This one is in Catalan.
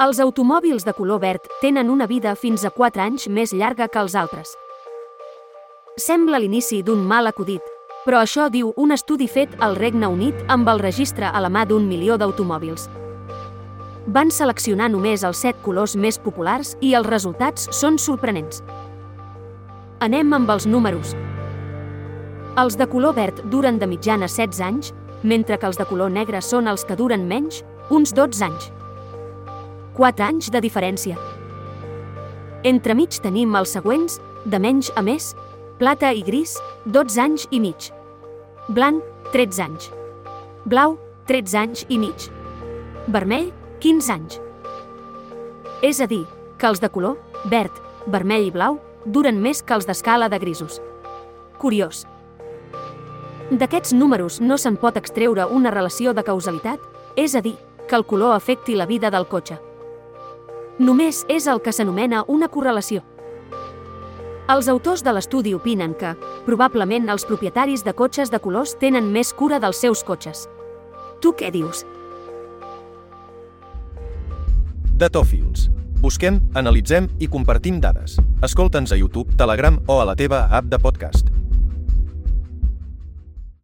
Els automòbils de color verd tenen una vida fins a 4 anys més llarga que els altres. Sembla l'inici d'un mal acudit, però això diu un estudi fet al Regne Unit amb el registre a la mà d'un milió d'automòbils. Van seleccionar només els 7 colors més populars i els resultats són sorprenents. Anem amb els números. Els de color verd duren de mitjana 16 anys, mentre que els de color negre són els que duren menys, uns 12 anys. 4 anys de diferència. Entremig tenim els següents, de menys a més, plata i gris, 12 anys i mig. Blanc, 13 anys. Blau, 13 anys i mig. Vermell, 15 anys. És a dir, que els de color, verd, vermell i blau, duren més que els d'escala de grisos. Curiós. D'aquests números no se'n pot extreure una relació de causalitat, és a dir, que el color afecti la vida del cotxe. Només és el que s'anomena una correlació. Els autors de l'estudi opinen que, probablement, els propietaris de cotxes de colors tenen més cura dels seus cotxes. Tu què dius? Datòfils. Busquem, analitzem i compartim dades. Escolta'ns a YouTube, Telegram o a la teva app de podcast.